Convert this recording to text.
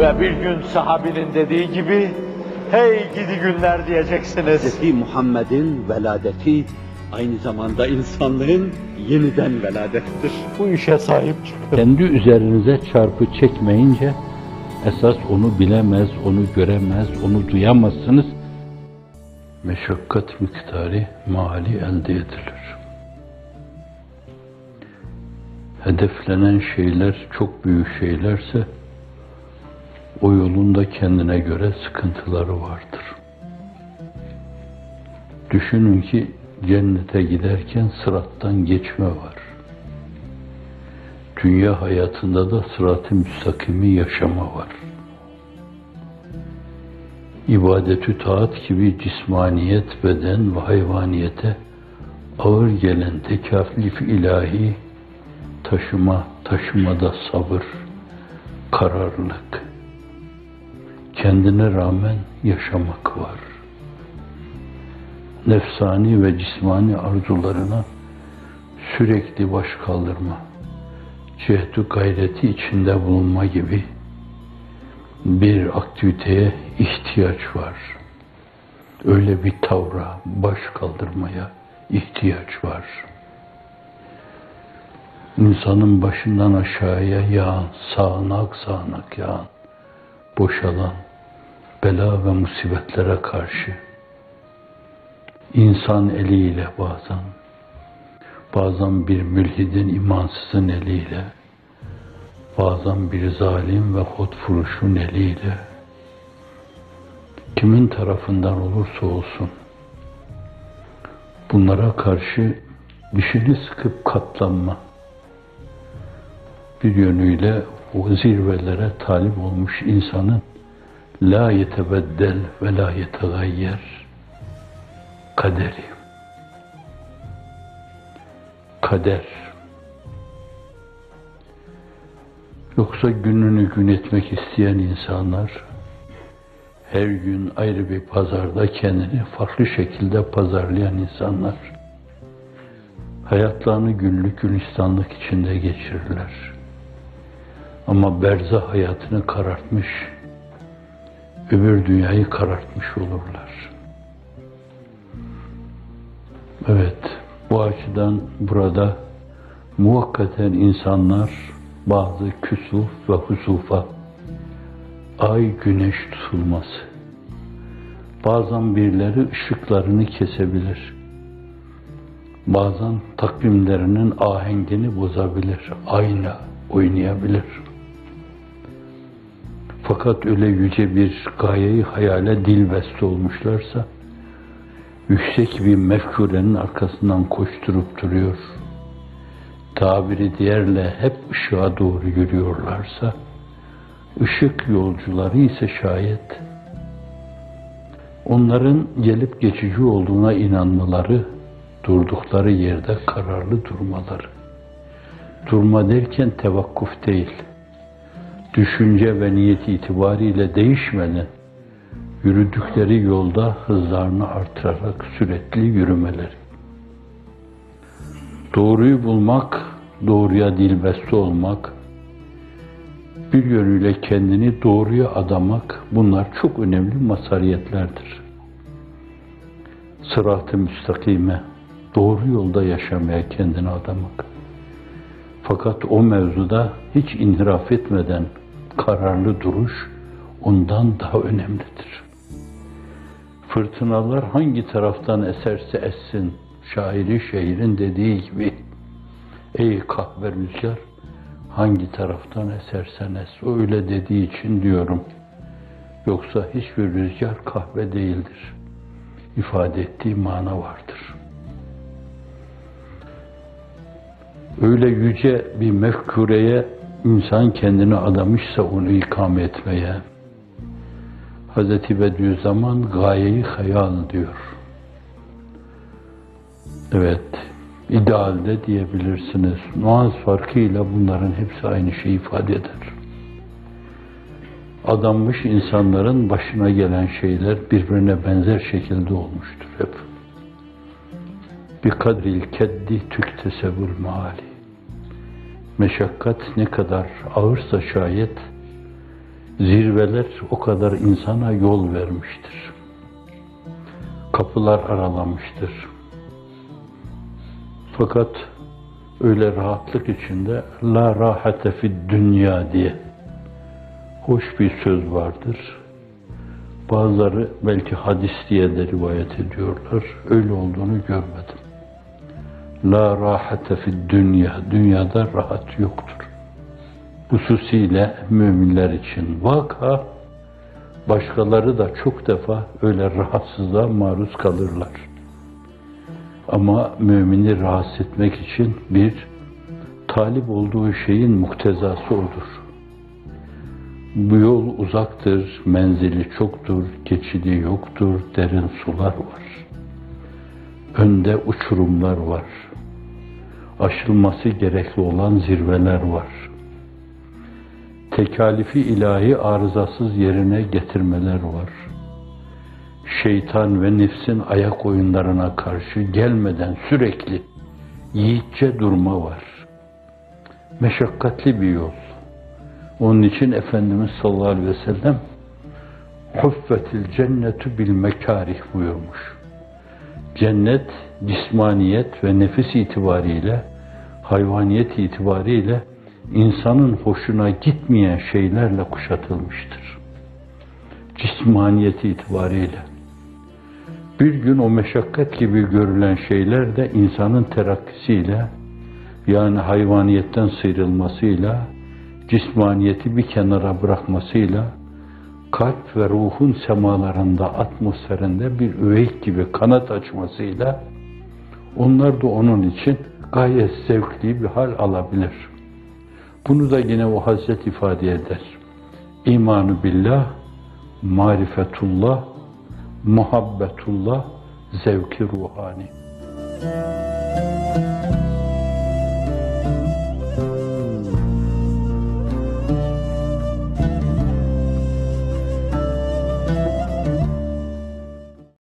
Ve bir gün sahabinin dediği gibi, hey gidi günler diyeceksiniz. Hz. Muhammed'in veladeti aynı zamanda insanlığın yeniden veladettir. Bu işe sahip çıkın. Kendi üzerinize çarpı çekmeyince esas onu bilemez, onu göremez, onu duyamazsınız. Meşakkat miktarı mali elde edilir. Hedeflenen şeyler çok büyük şeylerse o yolunda kendine göre sıkıntıları vardır. Düşünün ki cennete giderken sırattan geçme var. Dünya hayatında da sırat-ı müstakimi yaşama var. İbadetü taat gibi cismaniyet, beden ve hayvaniyete ağır gelen tekaflif ilahi taşıma, taşımada sabır, kararlılık, kendine rağmen yaşamak var. Nefsani ve cismani arzularına sürekli baş kaldırma, cehdü gayreti içinde bulunma gibi bir aktiviteye ihtiyaç var. Öyle bir tavra, baş kaldırmaya ihtiyaç var. İnsanın başından aşağıya yağan, sağanak sağanak yağan, boşalan bela ve musibetlere karşı insan eliyle bazen, bazen bir mülhidin imansızın eliyle, bazen bir zalim ve hotfuruşun eliyle, kimin tarafından olursa olsun, bunlara karşı dişini sıkıp katlanma, bir yönüyle o zirvelere talip olmuş insanın la yetebeddel ve la yetegayyer kaderi. Kader. Yoksa gününü gün etmek isteyen insanlar her gün ayrı bir pazarda kendini farklı şekilde pazarlayan insanlar hayatlarını günlük gülistanlık içinde geçirirler. Ama berzah hayatını karartmış, öbür dünyayı karartmış olurlar. Evet, bu açıdan burada muhakkaten insanlar bazı küsuf ve husufa, ay güneş tutulması, bazen birileri ışıklarını kesebilir, bazen takvimlerinin ahengini bozabilir, ayna oynayabilir. Fakat öyle yüce bir gayeyi hayale dilbeste olmuşlarsa, yüksek bir mefkurenin arkasından koşturup duruyor. Tabiri diğerle hep ışığa doğru yürüyorlarsa, ışık yolcuları ise şayet, onların gelip geçici olduğuna inanmaları, durdukları yerde kararlı durmaları. Durma derken tevakkuf değil, düşünce ve niyet itibariyle değişmeden, yürüdükleri yolda hızlarını artırarak sürekli yürümeleri. Doğruyu bulmak, doğruya dilbeste olmak, bir yönüyle kendini doğruya adamak, bunlar çok önemli masariyetlerdir. Sırat-ı müstakime, doğru yolda yaşamaya kendini adamak. Fakat o mevzuda hiç inhiraf etmeden kararlı duruş ondan daha önemlidir. Fırtınalar hangi taraftan eserse essin, şairi şehrin dediği gibi, ey kahve rüzgar, hangi taraftan esersen es, öyle dediği için diyorum. Yoksa hiçbir rüzgar kahve değildir. İfade ettiği mana vardır. Öyle yüce bir mefkureye insan kendini adamışsa onu ikame etmeye, Hz. Bediüzzaman gayeyi hayal diyor. Evet, idealde diyebilirsiniz. Nuans farkıyla bunların hepsi aynı şeyi ifade eder. Adanmış insanların başına gelen şeyler birbirine benzer şekilde olmuştur hep. Bir kadril keddi tüktesebul mali. Meşakkat ne kadar ağırsa şayet Zirveler o kadar insana yol vermiştir. Kapılar aralamıştır. Fakat öyle rahatlık içinde la rahate fid dünya diye hoş bir söz vardır. Bazıları belki hadis diye de rivayet ediyorlar. Öyle olduğunu görmedim. La rahate fid dünya. Dünyada rahat yoktur. Hususiyle müminler için vaka başkaları da çok defa öyle rahatsızlığa maruz kalırlar. Ama mümini rahatsız etmek için bir talip olduğu şeyin muktezası odur. Bu yol uzaktır, menzili çoktur, geçidi yoktur, derin sular var. Önde uçurumlar var. Aşılması gerekli olan zirveler var. Tekalifi ilahi arızasız yerine getirmeler var. Şeytan ve nefsin ayak oyunlarına karşı gelmeden sürekli yiğitçe durma var. Meşakkatli bir yol. Onun için Efendimiz sallallahu aleyhi ve sellem huffetil cennetu bil mekarih buyurmuş. Cennet, cismaniyet ve nefis itibariyle, hayvaniyet itibariyle insanın hoşuna gitmeyen şeylerle kuşatılmıştır. Cismaniyet itibariyle. Bir gün o meşakkat gibi görülen şeyler de insanın terakkisiyle, yani hayvaniyetten sıyrılmasıyla, cismaniyeti bir kenara bırakmasıyla kalp ve ruhun semalarında, atmosferinde bir üveyk gibi kanat açmasıyla onlar da onun için gayet zevkli bir hal alabilir. Bunu da yine o Hazret ifade eder. İmanu billah, marifetullah, muhabbetullah, zevki ruhani.